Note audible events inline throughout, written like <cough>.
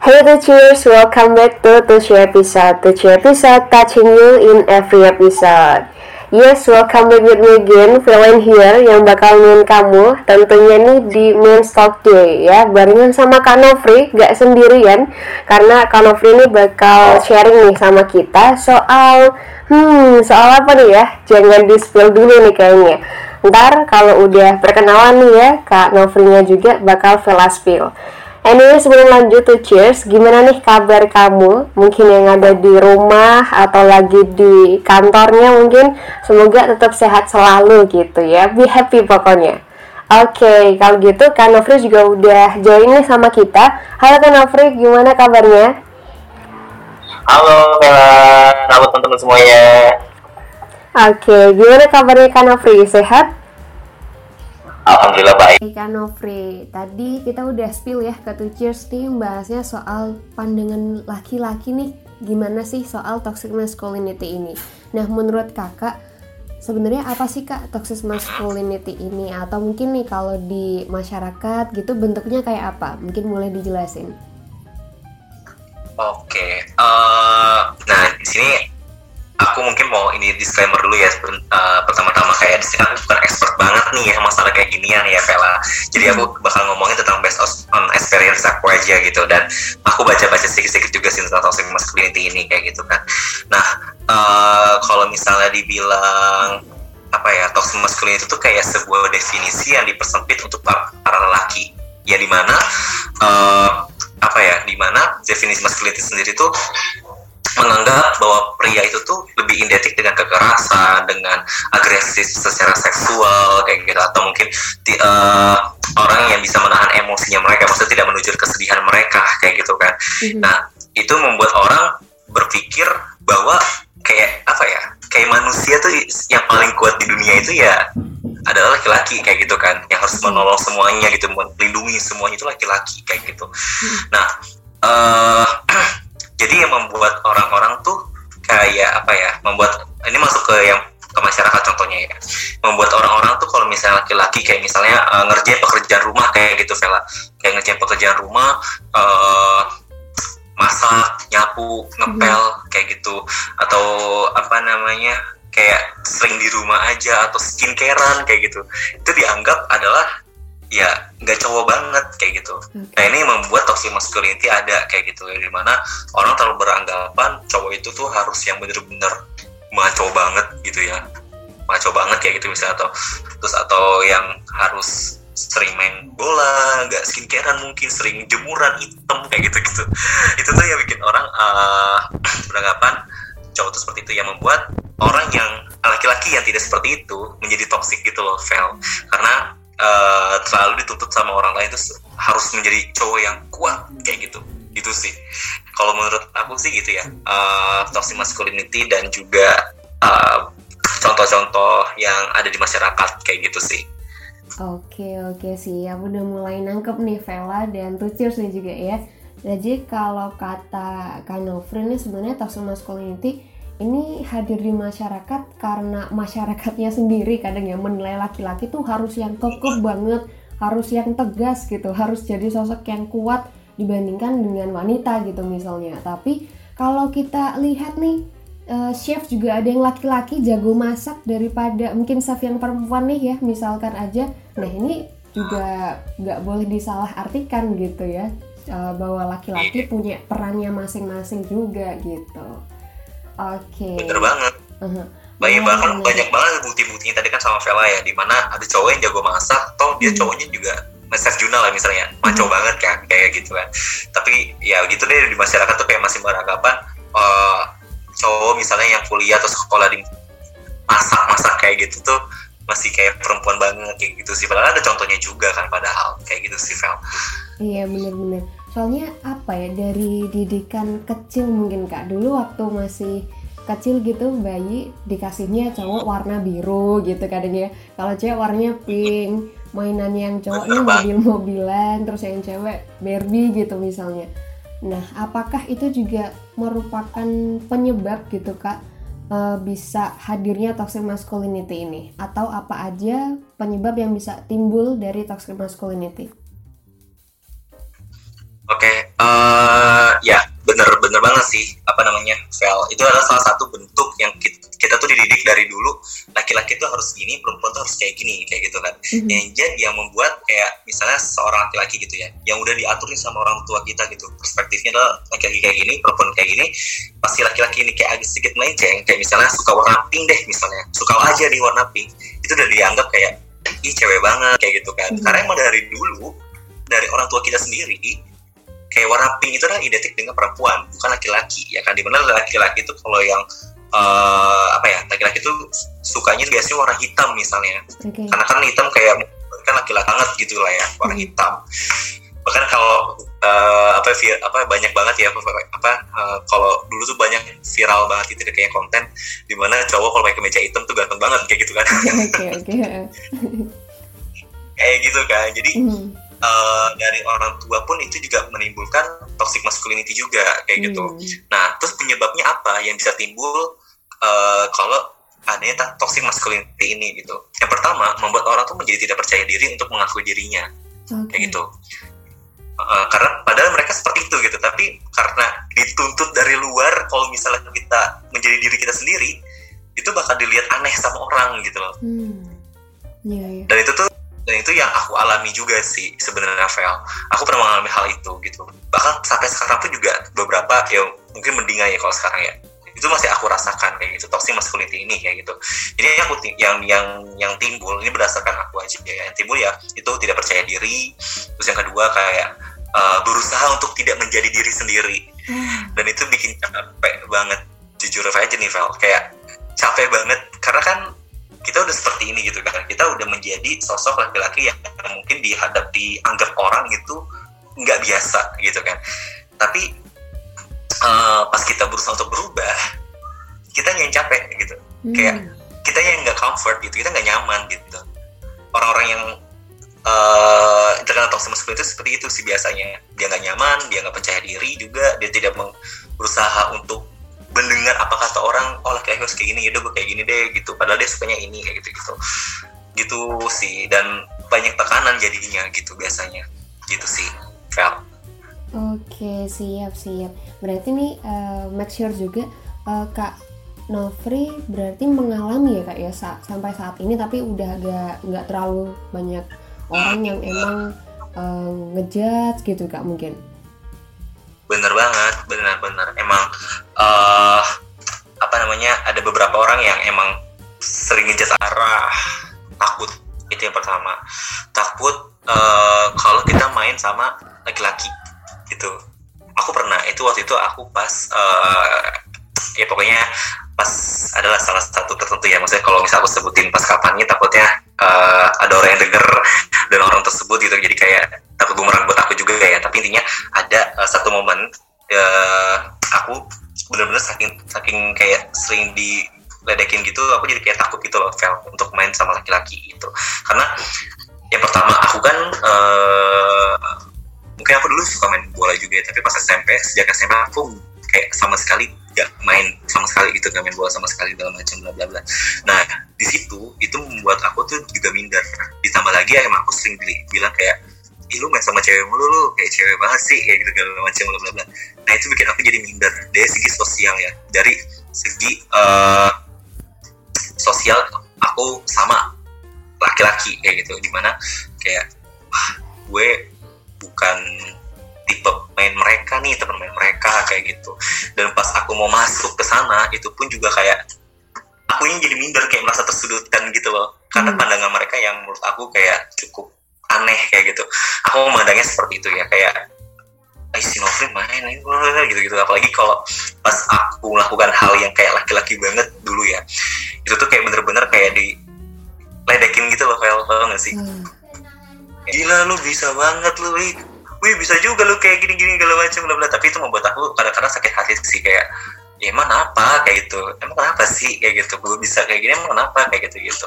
Hey Teachers, welcome back to Tuchi Episode. Tuchi Episode touching you in every episode. Yes, welcome back with me again, Valen here yang bakal nemenin kamu tentunya nih di Main Stock Day ya barengan sama Kak Nofri, gak sendirian karena Kak Nofri ini bakal sharing nih sama kita soal hmm, soal apa nih ya? Jangan di-spill dulu nih kayaknya. Ntar kalau udah perkenalan nih ya, Kak Nofrinya juga bakal Vela spill. Anyway, sebelum lanjut tuh cheers, gimana nih kabar kamu? Mungkin yang ada di rumah atau lagi di kantornya mungkin semoga tetap sehat selalu gitu ya. Be happy pokoknya. Oke, okay, kalau gitu Kak Nofri juga udah join nih sama kita. Halo Kak Nofri, gimana kabarnya? Halo Bella, halo teman-teman semuanya. Oke, okay, gimana kabarnya Kak Nofri? Sehat? Alhamdulillah baik. Kak Nofri, tadi kita udah spill ya ke Cheers nih bahasnya soal pandangan laki-laki nih gimana sih soal toxic masculinity ini. Nah menurut kakak sebenarnya apa sih kak toxic masculinity ini atau mungkin nih kalau di masyarakat gitu bentuknya kayak apa? Mungkin boleh dijelasin. Oke, okay. uh, eh, nah di sini aku mungkin mau ini disclaimer dulu ya uh, pertama-tama kayak di sini aku bukan expert banget nih ya masalah kayak ginian ya Vela. Jadi aku hmm. bakal ngomongin tentang based on experience aku aja gitu dan aku baca-baca sedikit-sedikit juga sih tentang toxic masculinity ini kayak gitu kan. Nah uh, kalau misalnya dibilang apa ya toxic masculinity itu tuh kayak sebuah definisi yang dipersempit untuk para, para lelaki. Ya di mana uh, apa ya di mana definisi masculinity sendiri tuh menganggap bahwa pria itu tuh lebih identik dengan kekerasan, dengan agresif secara seksual kayak gitu atau mungkin di, uh, orang yang bisa menahan emosinya mereka, maksudnya tidak menunjuk kesedihan mereka kayak gitu kan. Mm-hmm. Nah itu membuat orang berpikir bahwa kayak apa ya, kayak manusia tuh yang paling kuat di dunia itu ya adalah laki-laki kayak gitu kan, yang harus menolong semuanya gitu, melindungi semuanya itu laki-laki kayak gitu. Mm-hmm. Nah. Uh, <clears throat> jadi yang membuat orang-orang tuh kayak apa ya membuat ini masuk ke yang ke masyarakat contohnya ya. Membuat orang-orang tuh kalau misalnya laki-laki kayak misalnya uh, ngerjain pekerjaan rumah kayak gitu Vela. Kayak ngerjain pekerjaan rumah uh, masak nyapu ngepel hmm. kayak gitu. Atau apa namanya kayak sering di rumah aja atau skincarean kayak gitu. Itu dianggap adalah ya nggak cowok banget kayak gitu. Okay. Nah ini membuat toxic masculinity ada kayak gitu ya di mana orang terlalu beranggapan cowok itu tuh harus yang bener-bener maco banget gitu ya, maco banget kayak gitu misalnya atau terus atau yang harus sering main bola, nggak skincarean mungkin sering jemuran hitam kayak gitu gitu. <laughs> Itu tuh yang bikin orang uh, <clears throat> beranggapan cowok itu seperti itu yang membuat orang yang laki-laki yang tidak seperti itu menjadi toxic gitu loh, Vel. Karena uh, terlalu dituntut sama orang lain itu harus menjadi cowok yang kuat kayak gitu. Itu sih. Kalau menurut aku sih gitu ya. Uh, toxic masculinity dan juga contoh contoh-contoh yang ada di masyarakat kayak gitu sih. Oke oke sih, aku udah mulai nangkep nih Vela dan Tucirs nih juga ya. Jadi kalau kata Kanofri ini sebenarnya toxic masculinity ini hadir di masyarakat karena masyarakatnya sendiri kadang yang menilai laki-laki tuh harus yang kokoh banget, harus yang tegas gitu, harus jadi sosok yang kuat dibandingkan dengan wanita gitu misalnya. Tapi kalau kita lihat nih uh, chef juga ada yang laki-laki jago masak daripada mungkin chef yang perempuan nih ya misalkan aja. Nah ini juga nggak boleh disalah artikan gitu ya uh, bahwa laki-laki punya perannya masing-masing juga gitu. Oke. Okay. Bener banget. Uh-huh. Banyak banget, uh-huh. banyak banget bukti-buktinya tadi kan sama Vela ya, di mana ada cowok yang jago masak, toh dia uh-huh. cowoknya juga Chef Juna lah misalnya, maco uh-huh. banget kan, kayak gitu kan. Tapi ya gitu deh di masyarakat tuh kayak masih beranggapan uh, cowok misalnya yang kuliah atau sekolah di masak-masak kayak gitu tuh masih kayak perempuan banget kayak gitu sih. Padahal ada contohnya juga kan padahal kayak gitu sih Vel. Iya bener-bener soalnya apa ya dari didikan kecil mungkin kak. Dulu waktu masih kecil gitu bayi dikasihnya cowok warna biru gitu kadang ya. Kalau cewek warnanya pink mainan yang cowoknya mobil-mobilan terus yang cewek Barbie gitu misalnya. Nah apakah itu juga merupakan penyebab gitu kak e, bisa hadirnya toxic masculinity ini? Atau apa aja penyebab yang bisa timbul dari toxic masculinity Oke, okay. uh, ya bener-bener banget sih apa namanya fail itu adalah salah satu bentuk yang kita, kita tuh dididik dari dulu laki-laki tuh harus gini, perempuan tuh harus kayak gini kayak gitu kan. Mm-hmm. Yang jadi yang membuat kayak misalnya seorang laki-laki gitu ya, yang udah diaturin sama orang tua kita gitu perspektifnya adalah laki-laki kayak gini, perempuan kayak gini, pasti laki-laki ini kayak agak sedikit melenceng kayak misalnya suka warna pink deh misalnya, suka aja di warna pink itu udah dianggap kayak ih cewek banget kayak gitu kan. Mm-hmm. Karena emang dari dulu dari orang tua kita sendiri kayak warna pink itu adalah identik dengan perempuan bukan laki-laki ya kan di mana laki-laki itu kalau yang uh, apa ya laki-laki itu sukanya biasanya warna hitam misalnya okay. karena kan hitam kayak kan laki-laki banget gitu lah ya warna hmm. hitam bahkan kalau uh, apa apa banyak banget ya apa uh, kalau dulu tuh banyak viral banget gitu kayak konten di mana cowok kalau pakai kemeja hitam tuh ganteng banget kayak gitu kan <laughs> okay, okay. kayak gitu kan jadi mm uh, dari orang tua pun itu juga menimbulkan toxic masculinity juga kayak gitu. hmm. gitu. Nah, terus penyebabnya apa yang bisa timbul uh, kalau adanya toxic masculinity ini gitu. Yang pertama, membuat orang tuh menjadi tidak percaya diri untuk mengakui dirinya. Okay. Kayak gitu. Uh, karena padahal mereka seperti itu gitu, tapi karena dituntut dari luar kalau misalnya kita menjadi diri kita sendiri, itu bakal dilihat aneh sama orang gitu loh. Hmm. Yeah, yeah. Dan itu tuh dan itu yang aku alami juga sih sebenarnya Vel. Aku pernah mengalami hal itu gitu. Bahkan sampai sekarang pun juga beberapa ya mungkin mendingan ya kalau sekarang ya. Itu masih aku rasakan kayak gitu. Toxic masculinity ini kayak gitu. Jadi aku yang yang yang timbul ini berdasarkan aku aja ya. Yang timbul ya itu tidak percaya diri. Terus yang kedua kayak uh, berusaha untuk tidak menjadi diri sendiri. Hmm. dan itu bikin capek banget. Jujur aja nih Vel. Kayak capek banget. Karena kan kita udah seperti ini gitu kan. Kita udah menjadi sosok laki-laki yang mungkin dihadap dianggap orang gitu nggak biasa gitu kan. Tapi uh, pas kita berusaha untuk berubah kita yang capek gitu. Hmm. kayak kita yang nggak comfort gitu kita nggak nyaman gitu. Orang-orang yang uh, terkena toxic masculinity itu seperti itu sih biasanya. Dia nggak nyaman dia nggak percaya diri juga dia tidak berusaha untuk mendengar apa kata orang oh laki-laki harus kayak gini yaudah gue kayak gini deh gitu. Padahal dia sukanya ini kayak gitu gitu. Gitu sih dan banyak tekanan jadinya gitu biasanya. Gitu sih Fel. Oke siap siap. Berarti nih uh, make sure juga uh, kak Novri berarti mengalami ya kak ya sa sampai saat ini tapi udah agak nggak terlalu banyak orang yang emang uh, ngejudge gitu kak mungkin. Bener banget bener-bener emang uh, apa namanya ada beberapa orang yang emang sering ngejat arah takut. Itu yang pertama. Takut uh, kalau kita main sama laki-laki. Gitu. Aku pernah. Itu waktu itu aku pas uh, ya pokoknya pas adalah salah satu tertentu ya. Maksudnya kalau misalnya aku sebutin pas kapannya takutnya uh, ada orang yang denger dan orang tersebut gitu. Jadi kayak takut ya tapi pas SMP sejak SMP aku kayak sama sekali gak main sama sekali gitu gak main bola sama sekali dalam macam bla bla bla. Nah di situ itu membuat aku tuh juga minder. Ditambah lagi ya emang aku sering bilang kayak Ih, lu main sama cewek mulu lu kayak cewek banget sih kayak gitu segala macam bla bla bla. Nah itu bikin aku jadi minder dari segi sosial ya. Dari segi uh, sosial aku sama laki-laki kayak gitu. Di mana kayak wah gue bukan tipe main mereka nih teman main mereka kayak gitu. Dan pas aku mau masuk ke sana itu pun juga kayak aku ini jadi minder kayak merasa tersudutkan gitu loh. Karena hmm. pandangan mereka yang menurut aku kayak cukup aneh kayak gitu. Aku memandangnya seperti itu ya kayak Ay, si Novrin main gitu-gitu. Apalagi kalau pas aku melakukan hal yang kayak laki-laki banget dulu ya itu tuh kayak bener-bener kayak di ledekin gitu loh kayak tau gak sih? Hmm. gila lu bisa banget lu wih wih bisa juga lu kayak gini-gini segala macam bla bla. Tapi itu membuat aku kadang-kadang sakit hati sih kayak ya emang apa kayak gitu. Emang kenapa sih? Kayak gitu. Gue bisa kayak gini emang kenapa? Kayak gitu gitu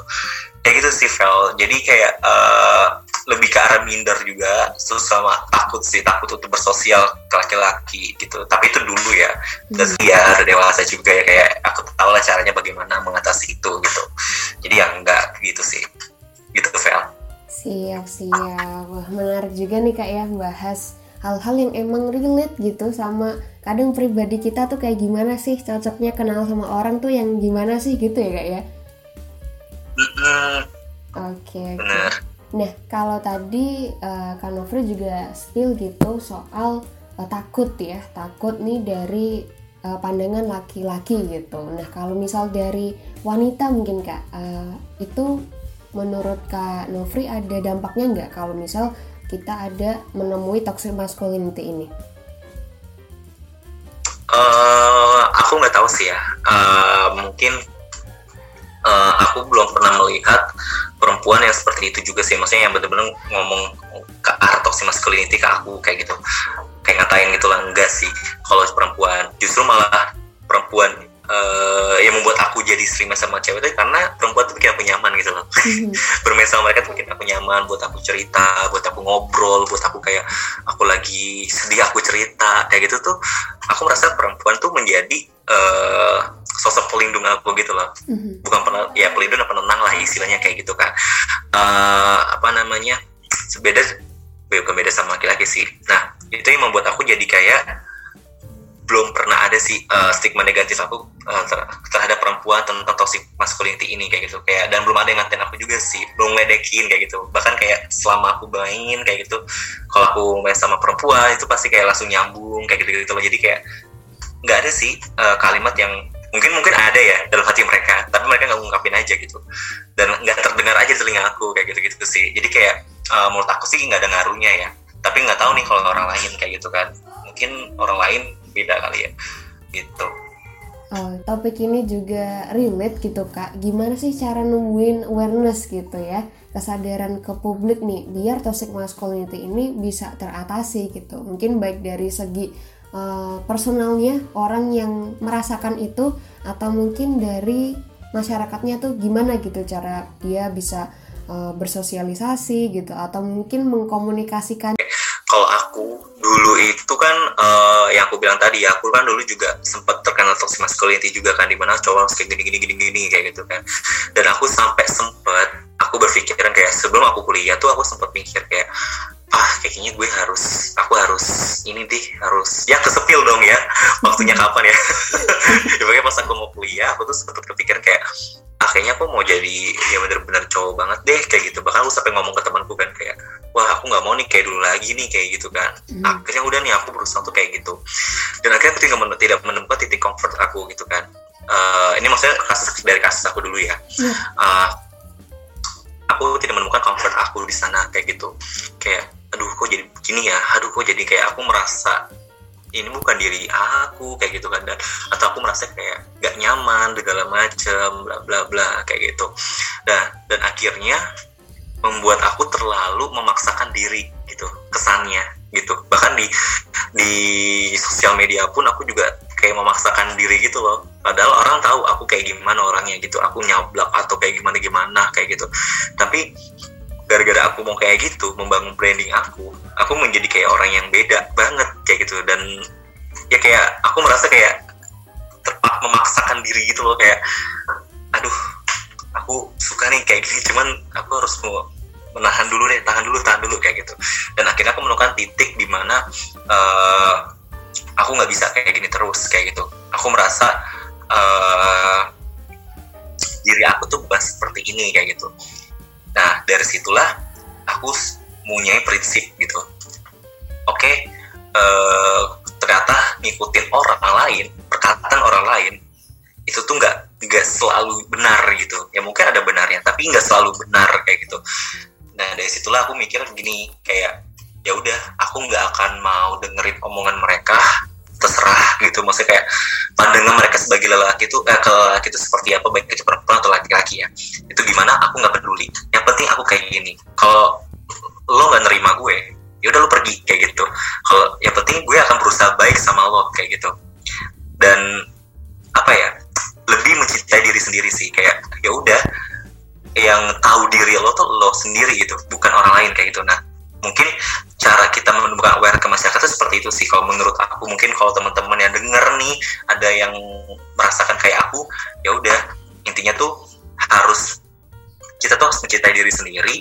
kayak gitu sih Vel. Jadi kayak uh, lebih ke arah minder juga. Terus sama takut sih takut untuk bersosial ke laki-laki gitu. Tapi itu dulu ya. Terus hmm. ya ada dewasa juga ya kayak aku tahu lah caranya bagaimana mengatasi itu gitu. Jadi ya enggak gitu sih. Gitu Vel siap siap. Wah menarik juga nih kak ya bahas hal-hal yang emang relate gitu sama kadang pribadi kita tuh kayak gimana sih cocoknya kenal sama orang tuh yang gimana sih gitu ya kak ya? Oke okay, okay. nah kalau tadi uh, Kak Novri juga spill gitu soal uh, takut ya takut nih dari uh, pandangan laki-laki gitu. Nah kalau misal dari wanita mungkin kak uh, itu menurut Kak Novri ada dampaknya nggak kalau misal kita ada menemui toxic masculinity ini? Uh, aku nggak tahu sih ya. Uh, mungkin uh, aku belum pernah melihat perempuan yang seperti itu juga sih. Maksudnya yang benar-benar ngomong ke arah toxic masculinity ke aku kayak gitu. Kayak ngatain gitu lah enggak sih. Kalau perempuan justru malah perempuan uh, yang membuat aku jadi main sama cewek itu karena perempuan tuh bikin aku nyaman gitu loh. Mm-hmm. <laughs> bermain sama mereka tuh bikin aku nyaman buat aku cerita buat aku ngobrol buat aku kayak aku lagi sedih aku cerita kayak gitu tuh aku merasa perempuan tuh menjadi uh, sosok pelindung aku gitu loh. Mm-hmm. bukan pernah ya pelindung dan penenang lah istilahnya kayak gitu kan uh, apa namanya? Sebeda bukan beda sama laki-laki sih. Nah itu yang membuat aku jadi kayak belum pernah ada sih uh, stigma negatif aku uh, ter terhadap perempuan tentang toxic masculinity ini kayak gitu. Kayak dan belum ada yang ngatain aku juga sih belum ledekin kayak gitu. Bahkan kayak selama aku main kayak gitu kalau aku main sama perempuan itu pasti kayak langsung nyambung kayak gitu gitu loh. Jadi kayak nggak ada sih uh, kalimat yang mungkin mungkin ada ya dalam hati mereka tapi mereka nggak ngungkapin aja gitu. Dan nggak terdengar aja telinga aku kayak gitu gitu sih. Jadi kayak uh, menurut aku sih nggak ada ngaruhnya ya. Tapi nggak tahu nih kalau orang lain kayak gitu kan. Mungkin orang lain beda kali ya gitu Oh, topik ini juga relate gitu kak. Gimana sih cara nemuin awareness gitu ya, kesadaran ke publik nih, biar toxic masculinity ini bisa teratasi gitu. Mungkin baik dari segi uh, personalnya orang yang merasakan itu, atau mungkin dari masyarakatnya tuh gimana gitu cara dia bisa uh, bersosialisasi gitu, atau mungkin mengkomunikasikan kalau aku dulu itu kan uh, yang aku bilang tadi ya aku kan dulu juga sempat terkenal toxic masculinity juga kan di mana cowok harus kayak gini gini gini gini kayak gitu kan. Dan aku sampai sempet aku berpikiran kayak sebelum aku kuliah tuh aku sempat mikir kayak ah kayaknya gue harus aku harus ini deh harus ya kesepil dong ya waktunya kapan ya? <laughs> Ya pas aku mau kuliah aku tuh sempat kepikiran kayak ah kayaknya aku mau jadi ya bener-bener cowok banget deh kayak gitu. Bahkan aku sampai ngomong ke temanku kan kayak wah aku nggak mau nih kayak dulu lagi nih kayak gitu kan. Hmm. akhirnya udah nih aku berusaha tuh kayak gitu. Dan akhirnya aku tidak, tidak menemukan titik comfort aku gitu kan uh, ini maksudnya kasus dari kasus aku dulu ya. Hmm. uh, aku tidak menemukan comfort aku di sana kayak gitu. Kayak aduh kok jadi begini ya? Aduh kok jadi kayak aku merasa ini bukan diri aku kayak gitu kan. Dan atau aku merasa kayak gak nyaman segala macem bla bla bla kayak gitu. Dan dan akhirnya membuat aku terlalu memaksakan diri gitu kesannya gitu. Bahkan di di sosial media pun aku juga kayak memaksakan diri gitu loh. Padahal orang tahu aku kayak gimana orangnya gitu. Aku nyablak atau kayak gimana gimana kayak gitu. Tapi gara-gara aku mau kayak gitu membangun branding aku aku menjadi kayak orang yang beda banget kayak gitu. Dan ya kayak aku merasa kayak terpak memaksakan diri gitu loh kayak aduh aku suka nih kayak gini cuman aku harus mau menahan dulu deh tahan dulu tahan dulu kayak gitu. Dan akhirnya aku menemukan titik di mana uh, aku nggak bisa kayak gini terus kayak gitu. Aku merasa uh, diri aku tuh bukan seperti ini kayak gitu nah dari situlah aku punya prinsip gitu. Oke okay, uh, ternyata ngikutin orang lain perkataan orang lain itu tuh nggak nggak selalu benar gitu. Ya mungkin ada benarnya tapi nggak selalu benar kayak gitu. Nah dari situlah aku mikir gini kayak ya udah aku nggak akan mau dengerin omongan mereka terserah gitu. Maksudnya kayak pandangan mereka sebagai lelaki itu eh, ke lelaki itu seperti apa baik itu perempuan atau laki-laki ya. Itu gimana aku nggak peduli penting aku kayak gini kalau lo nggak nerima gue ya udah lo pergi kayak gitu. Kalau yang penting gue akan berusaha baik sama lo kayak gitu. Dan apa ya lebih mencintai diri sendiri sih kayak ya udah yang tahu diri lo tuh lo sendiri gitu bukan orang lain kayak gitu. Nah mungkin cara kita menemukan aware ke masyarakat itu seperti itu sih kalau menurut aku. Mungkin kalau teman-teman yang denger nih ada yang merasakan kayak aku ya udah intinya tuh harus kita tuh harus mencintai diri sendiri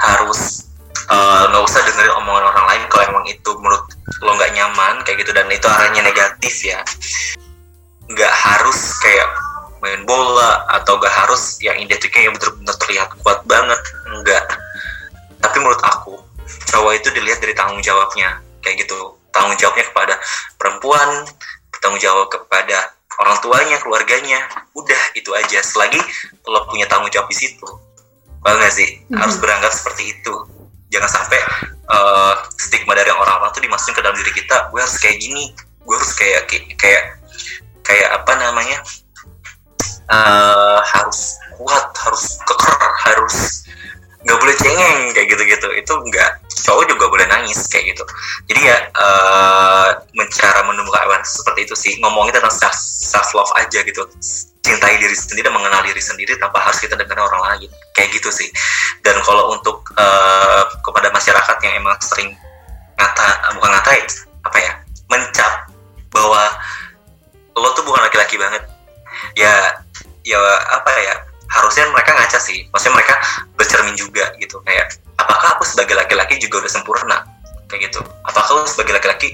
harus eh, nggak uh, usah dengerin omongan orang lain kalau emang itu menurut lo nggak nyaman kayak gitu dan itu arahnya negatif ya. Nggak harus kayak main bola atau gak harus yang identiknya yang benar-benar terlihat kuat banget enggak tapi menurut aku cowok itu dilihat dari tanggung jawabnya kayak gitu. Tanggung jawabnya kepada perempuan tanggung jawab kepada orang tuanya keluarganya udah itu aja. Selagi lo punya tanggung jawab di situ bangga sih? Mm-hmm. harus beranggap seperti itu. Jangan sampai uh, stigma dari orang-orang tuh dimasukin ke dalam diri kita. Gue harus kayak gini. Gue harus kayak kayak kayak apa namanya? Uh, harus kuat harus keker harus nggak boleh cengeng kayak gitu-gitu. Itu nggak cowok juga boleh nangis kayak gitu. Jadi ya uh, mencara menumbuhkan awareness seperti itu sih. Ngomongin tentang self, self love aja gitu cintai diri sendiri dan mengenal diri sendiri tanpa harus kita dengar orang lain. Kayak gitu sih. Dan kalau untuk uh, kepada masyarakat yang emang sering ngata bukan ngatain apa ya mencap bahwa lo tuh bukan laki-laki banget. Ya ya apa ya harusnya mereka ngaca sih. Maksudnya mereka bercermin juga gitu. Kayak apakah aku sebagai laki-laki juga udah sempurna? Kayak gitu. Apakah aku sebagai laki-laki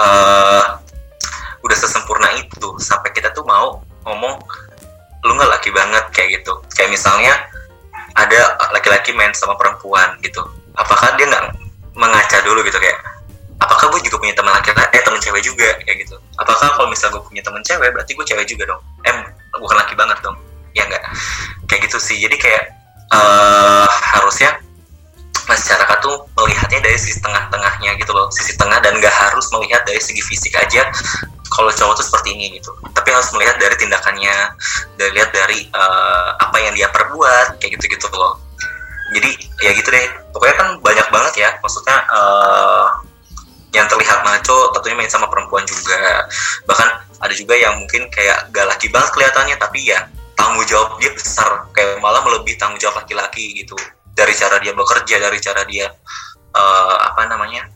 uh, udah sesempurna itu? Sampai kita tuh mau ngomong lu nggak laki banget kayak gitu. Kayak misalnya ada laki-laki main sama perempuan gitu. Apakah dia nggak mengaca dulu gitu kayak apakah gue juga punya teman laki-laki eh teman cewek juga? Kayak gitu. Apakah kalau misalnya gue punya teman cewek berarti gue cewek juga dong? Eh bukan laki banget dong. Ya enggak kayak gitu sih. Jadi kayak uh, harusnya masyarakat tuh melihatnya dari sisi tengah-tengahnya gitu loh. Sisi tengah dan nggak harus melihat dari segi fisik aja kalau cowok tuh seperti ini gitu. Tapi harus melihat dari tindakannya dari lihat dari uh, apa yang dia perbuat kayak gitu gitu loh. Jadi ya gitu deh. Pokoknya kan banyak banget ya. Maksudnya uh, yang terlihat maco tentunya main sama perempuan juga. Bahkan ada juga yang mungkin kayak gak laki banget kelihatannya tapi ya tanggung jawab dia besar. Kayak malah melebihi tanggung jawab laki-laki gitu. Dari cara dia bekerja dari cara dia uh, apa namanya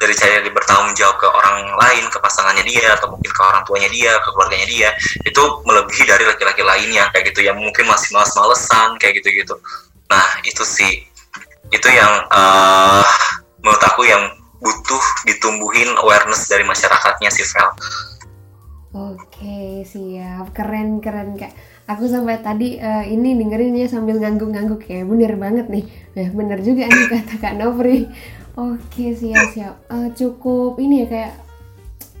dari cara dia bertanggung jawab ke orang lain ke pasangannya dia atau mungkin ke orang tuanya dia ke keluarganya dia itu melebihi dari laki-laki lainnya kayak gitu. Yang mungkin masih males-malesan kayak gitu-gitu. Nah itu sih. Itu yang uh, menurut aku yang butuh ditumbuhin awareness dari masyarakatnya sih Vel. Oke siap. Keren keren kak. Aku sampai tadi uh, ini dengerinnya sambil ngangguk-ngangguk ya. Bener banget nih. Ya bener juga nih kata kak Novri oke siap siap. Uh, cukup ini ya kayak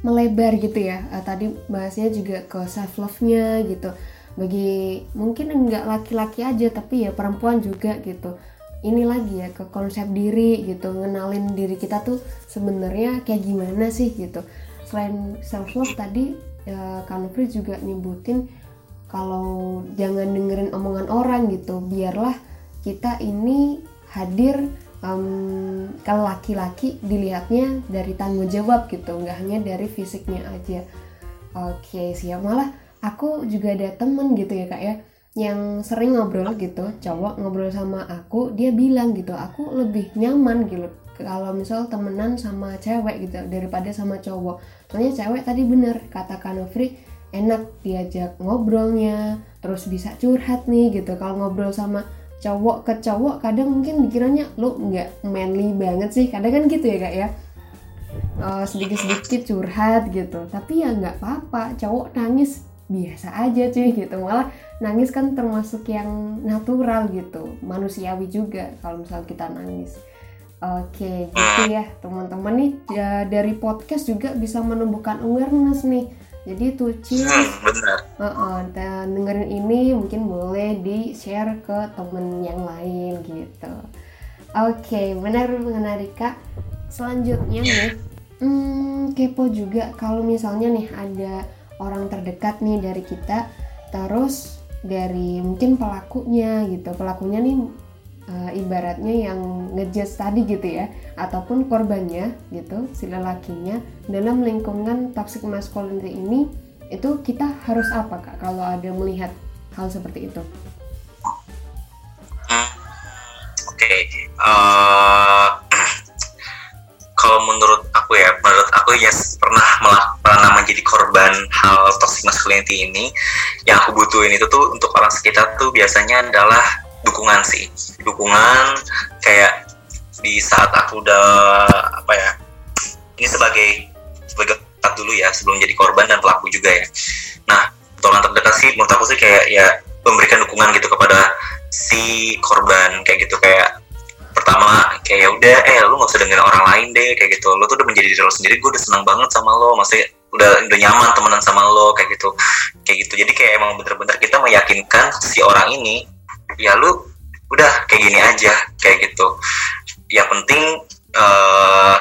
melebar gitu ya. Uh, tadi bahasnya juga ke self love nya gitu. Bagi mungkin enggak laki-laki aja tapi ya perempuan juga gitu. Ini lagi ya ke konsep diri gitu ngenalin diri kita tuh sebenarnya kayak gimana sih gitu. Selain self love tadi ya, Kak Nufri juga nyebutin kalau jangan dengerin omongan orang gitu biarlah kita ini hadir um, kalau laki-laki dilihatnya dari tanggung jawab gitu nggak hanya dari fisiknya aja. Oke siap. Malah aku juga ada temen gitu ya kak ya yang sering ngobrol gitu cowok ngobrol sama aku dia bilang gitu aku lebih nyaman gitu kalau misal temenan sama cewek gitu daripada sama cowok. Soalnya cewek tadi bener kata Kanofri enak diajak ngobrolnya terus bisa curhat nih gitu. Kalau ngobrol sama cowok ke cowok kadang mungkin dikiranya lu nggak manly banget sih. Kadang kan gitu ya kak ya. Uh, sedikit-sedikit curhat gitu. Tapi ya nggak apa-apa cowok nangis biasa aja cuy gitu. Malah nangis kan termasuk yang natural gitu manusiawi juga kalau misal kita nangis. Oke gitu ya teman-teman. Nih ya, dari podcast juga bisa menumbuhkan awareness nih jadi tuh hmm, benar. Uh -uh, dan dengerin ini mungkin boleh di share ke temen yang lain gitu. Oke okay, benar mengenai kak selanjutnya nih hmm, kepo juga kalau misalnya nih ada orang terdekat nih dari kita terus dari mungkin pelakunya gitu. Pelakunya nih uh, ibaratnya yang ngejudge tadi gitu ya ataupun korbannya gitu si lelakinya dalam lingkungan toxic masculinity ini itu kita harus apa kak kalau ada melihat hal seperti itu? Hmm, Oke, okay. uh, eh, <clears throat> kalau menurut aku ya, menurut aku ya pernah pernah menjadi korban hal toxic masculinity ini, yang aku butuhin itu tuh untuk orang sekitar tuh biasanya adalah dukungan sih. Dukungan kayak di saat aku udah apa ya ini sebagai sebagai tak dulu ya sebelum jadi korban dan pelaku juga ya. Nah orang terdekat sih menurut aku sih kayak ya memberikan dukungan gitu kepada si korban kayak gitu. Kayak pertama kayak ya udah eh lu gak usah dengerin orang lain deh kayak gitu. Lo tuh udah menjadi diri lo sendiri gue udah senang banget sama lo maksudnya udah udah nyaman temenan sama lo kayak gitu. Kayak gitu. Jadi kayak emang bener-bener kita meyakinkan si orang ini ya lu udah kayak gini aja kayak gitu. Ya penting uh,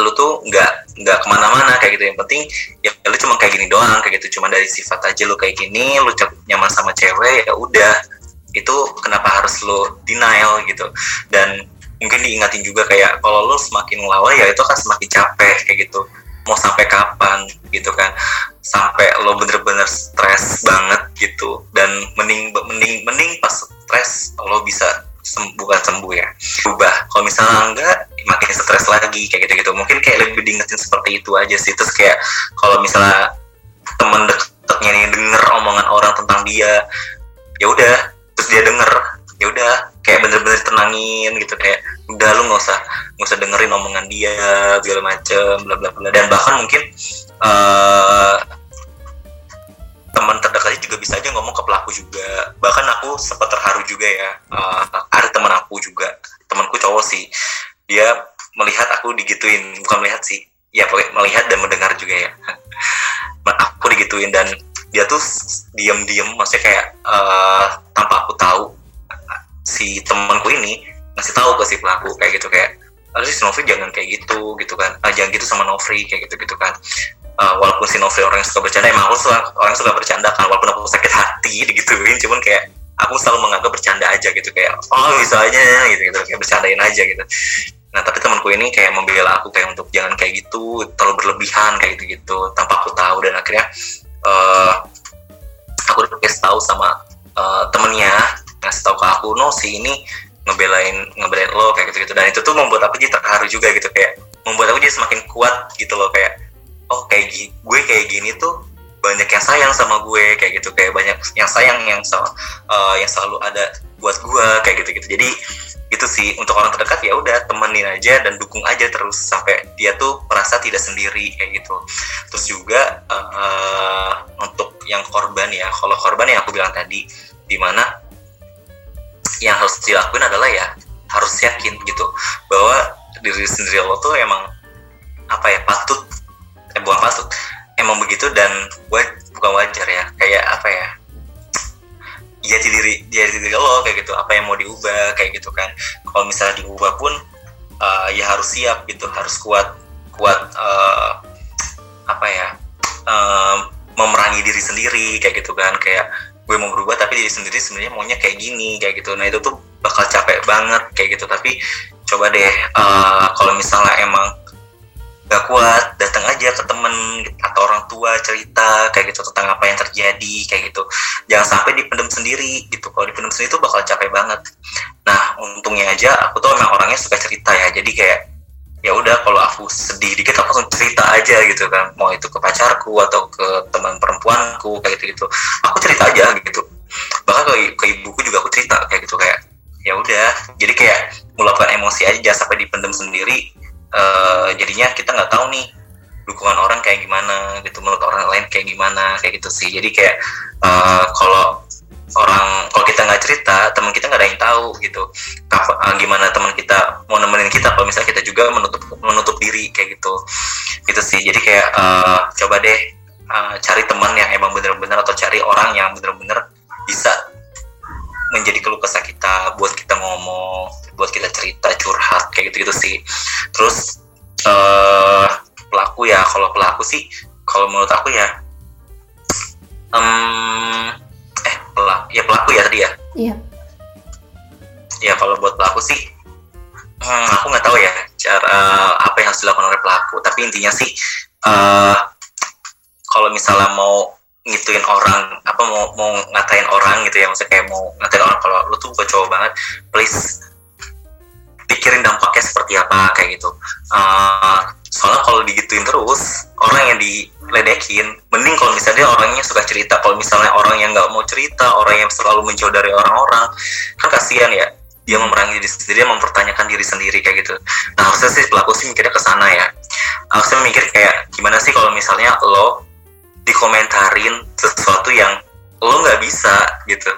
lu tuh nggak nggak ke mana-mana kayak gitu. Yang penting ya lu cuma kayak gini doang kayak gitu. Cuma dari sifat aja lu kayak gini lu nyaman sama cewek ya udah. Itu kenapa harus lu denial gitu. Dan mungkin diingatin juga kayak kalau lu semakin ngelawan ya itu akan semakin capek kayak gitu mau sampai kapan gitu kan. Sampai lo bener-bener stres banget gitu. Dan mending mending mending pas stres lo bisa sembuh bukan sembuh ya berubah. Kalau misalnya enggak makin stres lagi kayak gitu gitu mungkin kayak lebih diingetin seperti itu aja sih. Terus kayak kalau misalnya temen dekatnya nih denger omongan orang tentang dia ya udah. Terus dia denger ya udah kayak bener-bener tenangin gitu kayak udah lu nggak usah nggak usah dengerin omongan dia segala macem bla bla bla. Dan bahkan mungkin uh, teman terdekatnya juga bisa aja ngomong ke pelaku juga. Bahkan aku sempat terharu juga ya uh, ada teman aku juga temanku cowok sih. Dia melihat aku digituin bukan melihat sih ya melihat dan mendengar juga ya. <laughs> Aku digituin dan dia tuh diam-diam maksudnya kayak uh, si temanku ini ngasih tahu ke si pelaku kayak gitu kayak harus si Novi jangan kayak gitu gitu kan. Ah, jangan gitu sama Novi kayak gitu gitu kan. Uh, walaupun si Novel orang yang suka bercanda emang aku suka orang suka bercanda kan walaupun aku sakit hati <laughs> digituin cuman kayak aku selalu menganggap bercanda aja gitu kayak oh bisa aja gitu gitu kayak bercandain aja gitu. Nah tapi temanku ini kayak membela aku kayak untuk jangan kayak gitu terlalu berlebihan kayak gitu gitu tanpa aku tahu. Dan akhirnya uh, aku udah tahu sama uh, temennya ngasih tahu ke aku no si ini ngebelain ngebelain lo kayak gitu gitu dan itu tuh membuat aku jadi terharu juga gitu kayak membuat aku jadi semakin kuat gitu loh kayak oh kayak gini, gue kayak gini tuh banyak yang sayang sama gue kayak gitu. Kayak banyak yang sayang yang uh, yang selalu ada buat gue kayak gitu gitu jadi itu sih untuk orang terdekat ya udah temenin aja dan dukung aja terus sampai dia tuh merasa tidak sendiri kayak gitu. Terus juga uh, untuk yang korban ya kalau korban yang aku bilang tadi di mana yang harus dilakuin adalah ya harus yakin gitu bahwa diri sendiri lo tuh emang apa ya patut eh bukan patut emang begitu dan waj bukan wajar ya kayak apa ya jadi diri jadi diri lo kayak gitu apa yang mau diubah kayak gitu kan. Kalau misalnya diubah pun uh, ya harus siap gitu harus kuat kuat uh, apa ya uh, memerangi diri sendiri kayak gitu kan kayak gue mau berubah tapi diri sendiri sebenarnya maunya kayak gini kayak gitu. Nah itu tuh bakal capek banget kayak gitu. Tapi coba deh uh, kalau misalnya emang gak kuat datang aja ke temen atau orang tua cerita kayak gitu tentang apa yang terjadi kayak gitu. Jangan sampai dipendam sendiri gitu. Kalau dipendam sendiri tuh bakal capek banget. Nah untungnya aja aku tuh memang orangnya suka cerita ya. Jadi kayak ya udah kalau aku sedih dikit aku langsung cerita aja gitu kan. Mau itu ke pacarku atau ke teman perempuanku kayak gitu gitu aku cerita aja gitu. Bahkan ke, ke ibuku juga aku cerita kayak gitu kayak ya udah. Jadi kayak meluapkan emosi aja jangan sampai dipendam sendiri. Uh, jadinya kita nggak tahu nih dukungan orang kayak gimana gitu menurut orang lain kayak gimana kayak gitu sih. Jadi kayak uh, kalau orang kalau kita nggak cerita teman kita nggak ada yang tahu gitu uh, gimana teman kita mau nemenin kita kalau misalnya kita juga menutup menutup diri kayak gitu. Gitu sih. Jadi kayak uh, coba deh uh, cari teman yang emang bener-bener atau cari orang yang bener-bener bisa menjadi keluh kesah kita buat kita ngomong buat kita cerita curhat kayak gitu gitu sih. Terus uh, pelaku ya kalau pelaku sih kalau menurut aku ya um, eh pelaku ya pelaku ya tadi ya? Iya ya kalau buat pelaku sih hmm, aku nggak tahu ya cara apa yang harus dilakukan oleh pelaku. Tapi intinya sih uh, kalau misalnya mau ngituin orang apa mau mau ngatain orang gitu ya maksudnya kayak mau ngatain orang kalau lu tuh cowok banget please pikirin dampaknya seperti apa kayak gitu. Uh, soalnya kalau digituin terus orang yang diledekin mending kalau misalnya orangnya suka cerita kalau misalnya orang yang nggak mau cerita orang yang selalu menjauh dari orang-orang kan kasihan ya dia memerangi diri sendiri dia mempertanyakan diri sendiri kayak gitu. Nah harusnya sih pelaku sih mikirnya ke sana ya. Harusnya mikir kayak gimana sih kalau misalnya lo dikomentarin sesuatu yang lo nggak bisa gitu.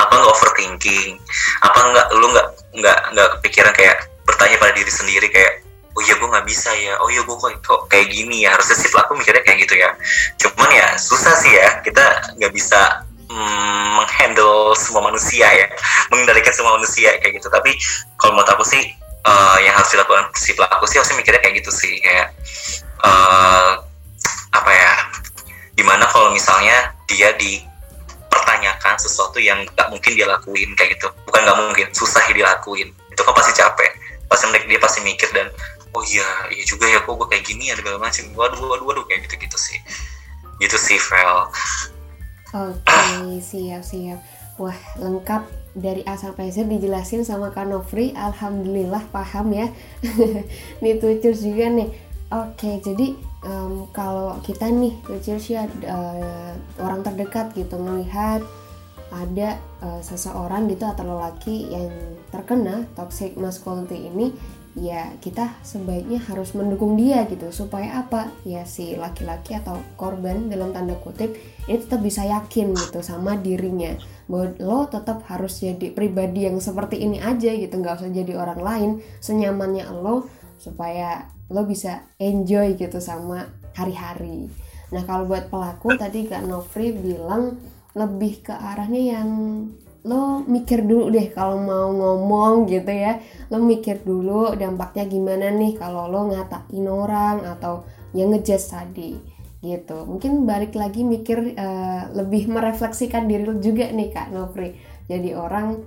Apa nggak overthinking? Apa nggak lo nggak nggak nggak kepikiran kayak bertanya pada diri sendiri kayak oh iya gue nggak bisa ya. Oh iya gue kok, kok kayak gini ya. Harusnya si pelaku mikirnya kayak gitu ya. Cuman ya susah sih ya. Kita nggak bisa mm, menghandle semua manusia ya. Mengendalikan semua manusia kayak gitu. Tapi kalau menurut aku sih uh, yang harus dilakukan si pelaku sih harusnya mikirnya kayak gitu sih. Kayak uh, apa ya di mana kalau misalnya dia dipertanyakan sesuatu yang nggak mungkin dia lakuin kayak gitu. Bukan nggak mungkin susah dilakuin. Itu kan pasti capek. Pasti dia pasti mikir dan oh iya iya juga ya kok gue kayak gini ya segala macam. Waduh waduh waduh kayak gitu gitu sih. Gitu sih Vel oke okay, siap siap wah lengkap dari A sampai Z dijelasin sama Kak Nofri. Alhamdulillah paham ya. <laughs> Nih tucur juga nih. Oke jadi um, kalau kita nih tucur ya uh, orang terdekat gitu melihat ada uh, seseorang gitu atau lelaki yang terkena toxic masculinity ini ya kita sebaiknya harus mendukung dia gitu. Supaya apa? Ya si laki-laki atau korban dalam tanda kutip ini tetap bisa yakin gitu sama dirinya. Bahwa lo tetap harus jadi pribadi yang seperti ini aja gitu. Nggak usah jadi orang lain. Senyamannya lo supaya lo bisa enjoy gitu sama hari-hari. Nah kalau buat pelaku tadi kak Nofri bilang lebih ke arahnya yang lo mikir dulu deh kalau mau ngomong gitu ya. Lo mikir dulu dampaknya gimana nih kalau lo ngatain orang atau yang ngejudge tadi gitu. Mungkin balik lagi mikir uh, lebih merefleksikan diri lo juga nih kak Nofri. Jadi orang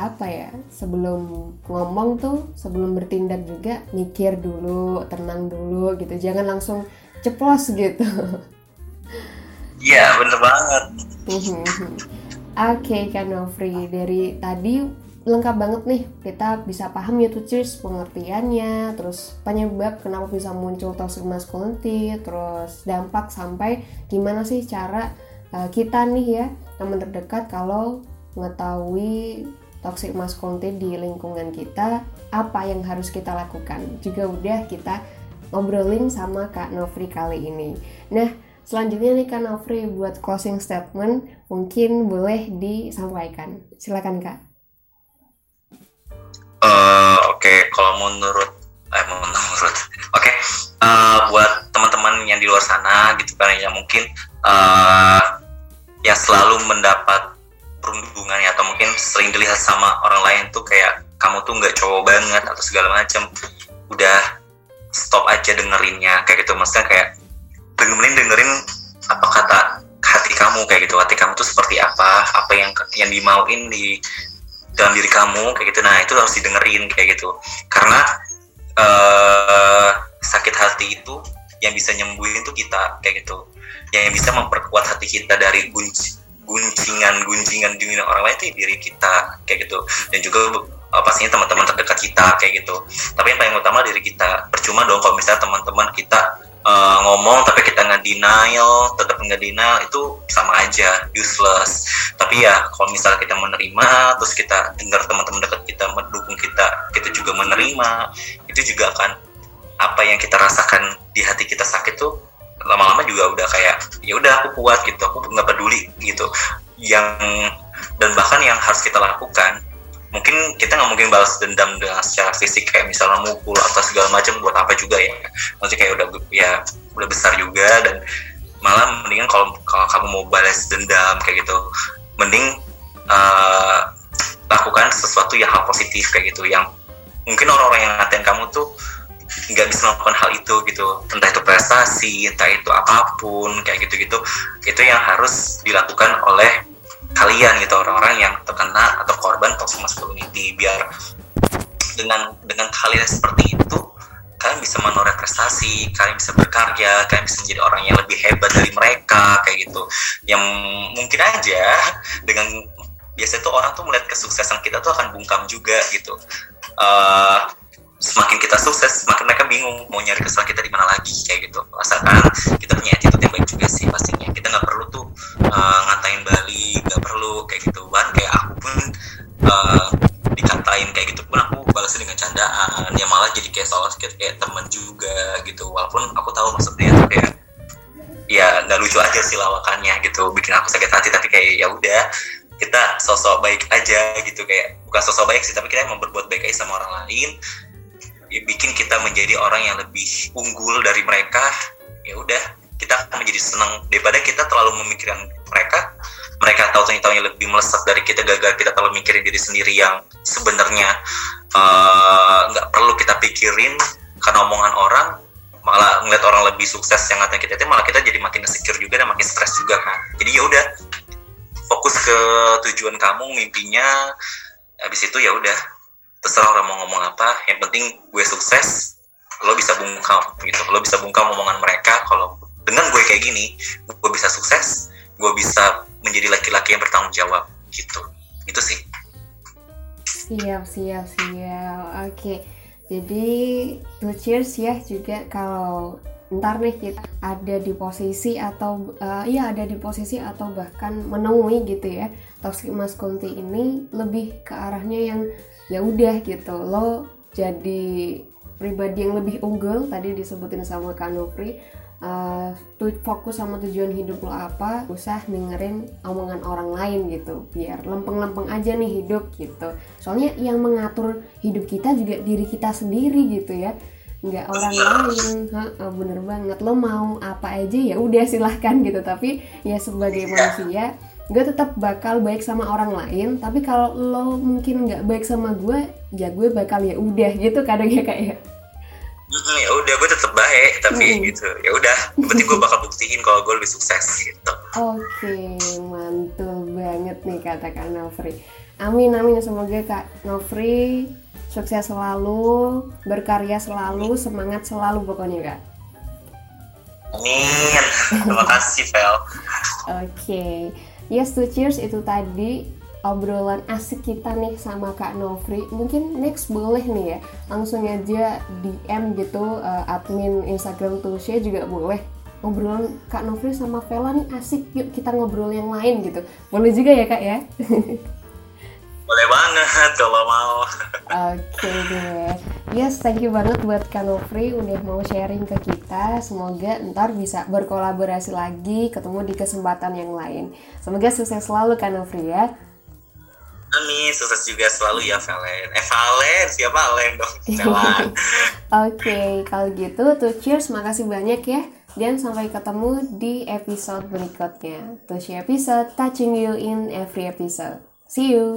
apa ya sebelum ngomong tuh sebelum bertindak juga mikir dulu tenang dulu gitu. Jangan langsung ceplos gitu. Iya bener banget <laughs> Oke okay, Kak Nofri, dari tadi lengkap banget nih. Kita bisa paham ya tuh cheers pengertiannya terus penyebab kenapa bisa muncul toxic masculinity terus dampak sampai gimana sih cara uh, kita nih ya teman terdekat kalau mengetahui toxic masculinity di lingkungan kita apa yang harus kita lakukan? Juga udah kita ngobrolin sama Kak Nofri kali ini. Nah Selanjutnya nih Kak Nofri buat closing statement mungkin boleh disampaikan. Silakan Kak. Uh, Oke, okay. kalau menurut eh menurut <laughs> oke okay. uh, eh, buat teman-teman yang di luar sana gitu kan yang mungkin uh, yang selalu mendapat perundungan ya atau mungkin sering dilihat sama orang lain tuh kayak kamu tuh nggak cowok banget atau segala macam udah stop aja dengerinnya kayak gitu maksudnya kayak dengerin dengerin apa kata hati kamu kayak gitu. Hati kamu tuh seperti apa apa yang yang dimauin di dalam diri kamu kayak gitu. Nah itu harus didengerin kayak gitu. Karena uh, sakit hati itu yang bisa nyembuhin tuh kita kayak gitu. Yang bisa memperkuat hati kita dari gunci, guncingan guncingan dunia orang lain itu diri kita kayak gitu. Dan juga uh, pastinya teman-teman terdekat kita kayak gitu. Tapi yang paling utama diri kita. Percuma dong kalau misalnya teman-teman kita uh, ngomong tapi kita nggak denial tetap nggak denial itu sama aja useless. Tapi ya kalau misalnya kita menerima terus kita dengar teman-teman dekat kita mendukung kita kita juga menerima itu juga akan apa yang kita rasakan di hati kita sakit tuh lama-lama juga udah kayak ya udah aku kuat gitu aku nggak peduli gitu. Yang dan bahkan yang harus kita lakukan mungkin kita nggak mungkin balas dendam dengan secara fisik kayak misalnya mukul atau segala macam buat apa juga ya. Maksudnya kayak udah ya udah besar juga dan malah mendingan kalau kalau kamu mau balas dendam kayak gitu mending uh, lakukan sesuatu yang hal positif kayak gitu. Yang mungkin orang-orang yang ngatain kamu tuh nggak bisa melakukan hal itu gitu. Entah itu prestasi entah itu apa pun kayak gitu gitu itu yang harus dilakukan oleh kalian gitu orang-orang yang terkena atau korban toxic masculinity biar dengan dengan kalian seperti itu kalian bisa menoreh prestasi, kalian bisa berkarya, kalian bisa menjadi orang yang lebih hebat dari mereka kayak gitu. Yang mungkin aja dengan biasa itu orang tuh melihat kesuksesan kita tuh akan bungkam juga gitu. Uh, semakin kita sukses, semakin mereka bingung mau nyari kesalahan kita di mana lagi kayak gitu. Asalkan kita punya attitude yang baik juga sih pastinya. Kita nggak emang berbuat baik sama orang lain ya, bikin kita menjadi orang yang lebih unggul dari mereka ya udah kita akan menjadi senang daripada kita terlalu memikirkan mereka mereka tahu tahunya lebih melesat dari kita gagal kita terlalu mikirin diri sendiri yang sebenarnya nggak uh, perlu kita pikirin karena omongan orang malah ngeliat orang lebih sukses yang ngatain kita itu malah kita jadi makin insecure juga dan makin stres juga kan. Jadi ya udah fokus ke tujuan kamu mimpinya habis itu ya udah terserah orang mau ngomong apa yang penting gue sukses lo bisa bungkam gitu. Lo bisa bungkam omongan mereka kalau dengan gue kayak gini gue bisa sukses gue bisa menjadi laki-laki yang bertanggung jawab gitu. Itu sih. Siap siap siap. Oke jadi to cheers ya juga kalau ntar nih kita ada di posisi atau uh, ya ada di posisi atau bahkan menemui gitu ya toxic masculinity ini lebih ke arahnya yang ya udah gitu. Lo jadi pribadi yang lebih unggul tadi disebutin sama Kak Nufri uh, fokus sama tujuan hidup lo apa usah dengerin omongan orang lain gitu biar lempeng-lempeng aja nih hidup gitu. Soalnya yang mengatur hidup kita juga diri kita sendiri gitu ya nggak orang lain. Ha, bener banget. Lo mau apa aja ya udah silahkan gitu. Tapi ya sebagai manusia gue tetap bakal baik sama orang lain. Tapi kalau lo mungkin nggak baik sama gue ya gue bakal ya udah gitu kadang ya kayak mm, ya udah gue tetap baik tapi mm. gitu. Ya udah berarti gue bakal buktiin kalau gue lebih sukses gitu. Oke okay, mantul banget nih kata kak Nofri. Amin amin semoga kak Nofri sukses selalu, berkarya selalu, semangat selalu pokoknya kak. Amin. <laughs> Terima kasih Vel. Oke, okay. yes to cheers itu tadi obrolan asik kita nih sama Kak Novri. Mungkin next boleh nih ya, langsung aja DM gitu uh, admin Instagram Tusya juga boleh. Obrolan Kak Novri sama Vela nih asik, yuk kita ngobrol yang lain gitu. Boleh juga ya Kak ya? <laughs> Boleh banget kalau mau. Oke okay, deh. Yes, thank you banget buat Kanofri udah mau sharing ke kita. Semoga ntar bisa berkolaborasi lagi, ketemu di kesempatan yang lain. Semoga sukses selalu Kanofri ya. Amin, sukses juga selalu ya Valen. Eh Valen, siapa Valen dong? <laughs> Oke, okay, kalau gitu tuh cheers, makasih banyak ya. Dan sampai ketemu di episode berikutnya. Tuh episode touching you in every episode. See you.